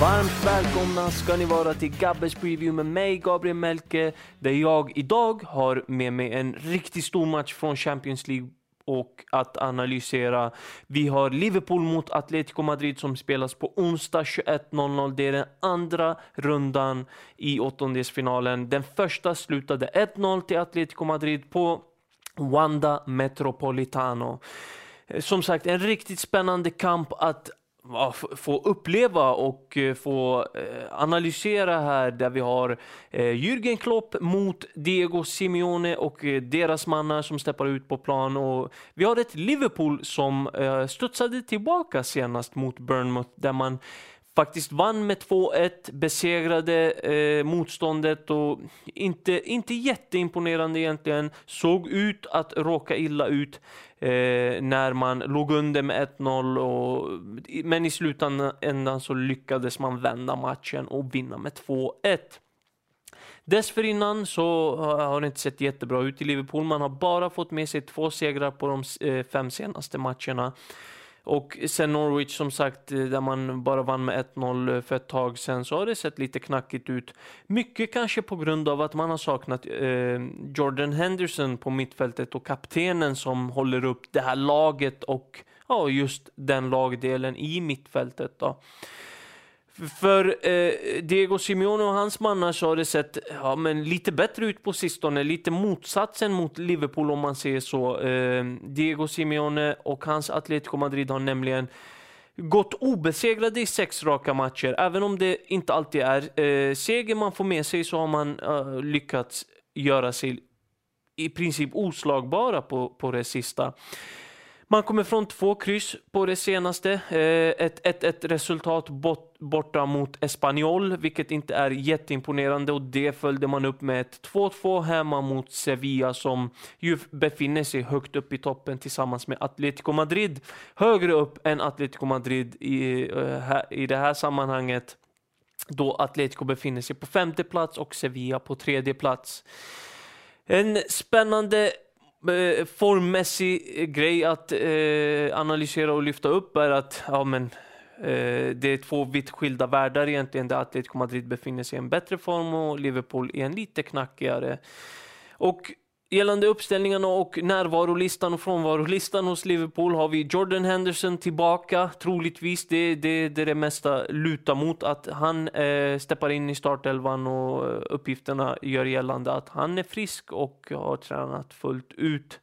Varmt välkomna ska ni vara till Gabbes Preview med mig, Gabriel Melke, där jag idag har med mig en riktigt stor match från Champions League och att analysera. Vi har Liverpool mot Atletico Madrid som spelas på onsdag 21.00. Det är den andra rundan i åttondelsfinalen. Den första slutade 1-0 till Atletico Madrid på Wanda Metropolitano. Som sagt, en riktigt spännande kamp att få uppleva och eh, få eh, analysera här där vi har eh, Jürgen Klopp mot Diego Simeone och deras mannar som steppar ut på plan. Och vi har ett Liverpool som studsade tillbaka senast mot Bournemouth där man faktiskt vann med 2-1, besegrade eh, motståndet och inte, inte jätteimponerande egentligen. Såg ut att råka illa ut eh, när man låg under med 1-0 men i slutändan så lyckades man vända matchen och vinna med 2-1. Dessförinnan så har det inte sett jättebra ut i Liverpool. Man har bara fått med sig två segrar på de eh, fem senaste matcherna. Och sen Norwich som sagt, eh, där man bara vann med 1-0 eh, för ett tag sen så har det sett lite knackigt ut. Mycket kanske på grund av att man har saknat eh, Jordan Henderson på mittfältet och kaptenen som håller upp det här laget och ja, just den lagdelen i mittfältet. Då. För eh, Diego Simeone och hans mannar så har det sett ja, men lite bättre ut på sistone. Lite motsatsen mot Liverpool om man säger så. Eh, Diego Simeone och hans Atletico Madrid har nämligen gått obesegrade i sex raka matcher. Även om det inte alltid är eh, seger man får med sig så har man eh, lyckats göra sig i princip oslagbara på, på det sista. Man kommer från två kryss på det senaste. Eh, ett, ett, ett resultat bort, borta mot Espanyol, vilket inte är jätteimponerande. Och det följde man upp med ett 2-2 hemma mot Sevilla som ju befinner sig högt upp i toppen tillsammans med Atletico Madrid. Högre upp än Atletico Madrid i, eh, i det här sammanhanget då Atletico befinner sig på femte plats och Sevilla på tredje plats. En spännande Eh, formmässig eh, grej att eh, analysera och lyfta upp är att ja, men, eh, det är två vitt skilda världar egentligen där Atletico Madrid befinner sig i en bättre form och Liverpool i en lite knackigare. Och Gällande uppställningarna och närvarolistan och frånvarolistan hos Liverpool har vi Jordan Henderson tillbaka, troligtvis. Det är det, det, det mesta lutar mot att han eh, steppar in i startelvan och eh, uppgifterna gör gällande att han är frisk och har tränat fullt ut.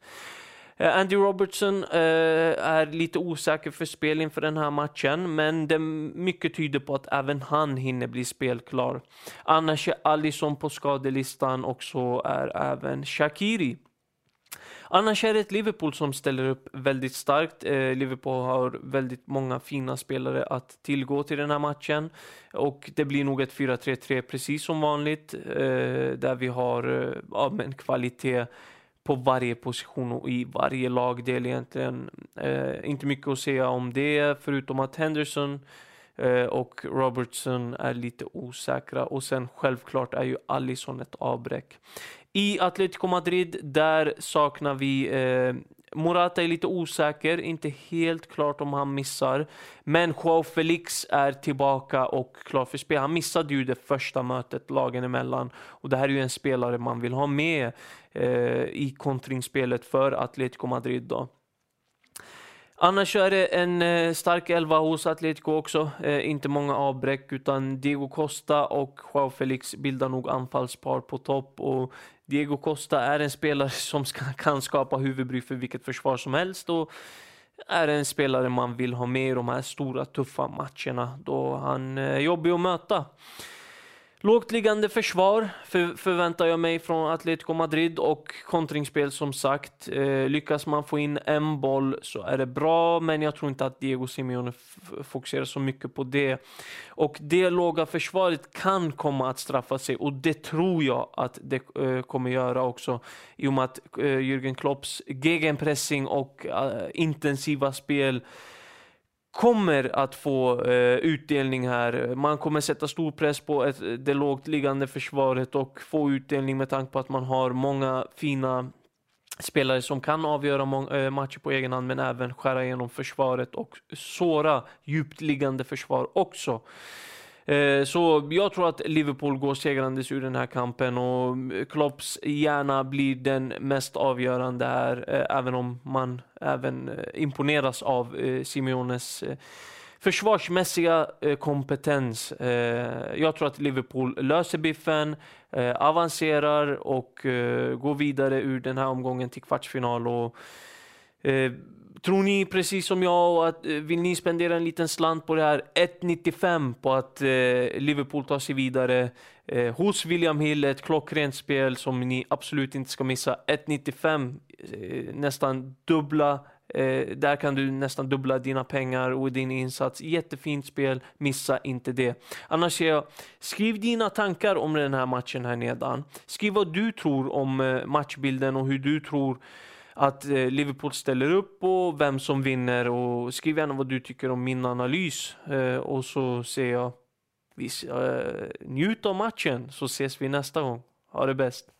Eh, Andy Robertson eh, är lite osäker för spel inför den här matchen, men det mycket tyder på att även han hinner bli spelklar. Annars är Alisson på skadelistan och så är även Shakiri. Annars är det ett Liverpool som ställer upp väldigt starkt. Eh, Liverpool har väldigt många fina spelare att tillgå till den här matchen. Och det blir nog ett 4-3-3 precis som vanligt. Eh, där vi har eh, ja, men kvalitet på varje position och i varje lagdel egentligen. Eh, inte mycket att säga om det förutom att Henderson eh, och Robertson är lite osäkra och sen självklart är ju Allison ett avbräck. I Atletico Madrid där saknar vi eh, Morata är lite osäker, inte helt klart om han missar. Men Joao Felix är tillbaka och klar för spel. Han missade ju det första mötet lagen emellan. Och det här är ju en spelare man vill ha med eh, i kontringsspelet för Atletico Madrid. Då. Annars är det en eh, stark elva hos Atletico också. Eh, inte många avbräck utan Diego Costa och Joao Felix bildar nog anfallspar på topp. Och Diego Costa är en spelare som ska, kan skapa huvudbry för vilket försvar som helst. Och är en spelare man vill ha med i de här stora tuffa matcherna då han eh, är jobbig att möta. Lågt liggande försvar för, förväntar jag mig från Atletico Madrid och kontringsspel som sagt. Eh, lyckas man få in en boll så är det bra, men jag tror inte att Diego Simeone fokuserar så mycket på det. Och det låga försvaret kan komma att straffa sig och det tror jag att det eh, kommer göra också i och med att eh, Jürgen Klopps gegenpressing och eh, intensiva spel kommer att få eh, utdelning här. Man kommer sätta stor press på ett, det lågt liggande försvaret och få utdelning med tanke på att man har många fina spelare som kan avgöra eh, matcher på egen hand men även skära igenom försvaret och såra djupt liggande försvar också. Eh, så jag tror att Liverpool går segrandes ur den här kampen och Klopps hjärna blir den mest avgörande här, eh, även om man även eh, imponeras av Simeones försvarsmässiga kompetens. Jag tror att Liverpool löser biffen, avancerar och går vidare ur den här omgången till kvartsfinal. Och Eh, tror ni precis som jag, att, eh, vill ni spendera en liten slant på det här 1,95 på att eh, Liverpool tar sig vidare eh, hos William Hill, ett klockrent spel som ni absolut inte ska missa. 1,95, eh, nästan dubbla, eh, där kan du nästan dubbla dina pengar och din insats. Jättefint spel, missa inte det. Annars säger jag, skriv dina tankar om den här matchen här nedan. Skriv vad du tror om eh, matchbilden och hur du tror att eh, Liverpool ställer upp och vem som vinner och skriv gärna vad du tycker om min analys eh, och så ser jag vi, eh, njut av matchen så ses vi nästa gång. Ha det bäst!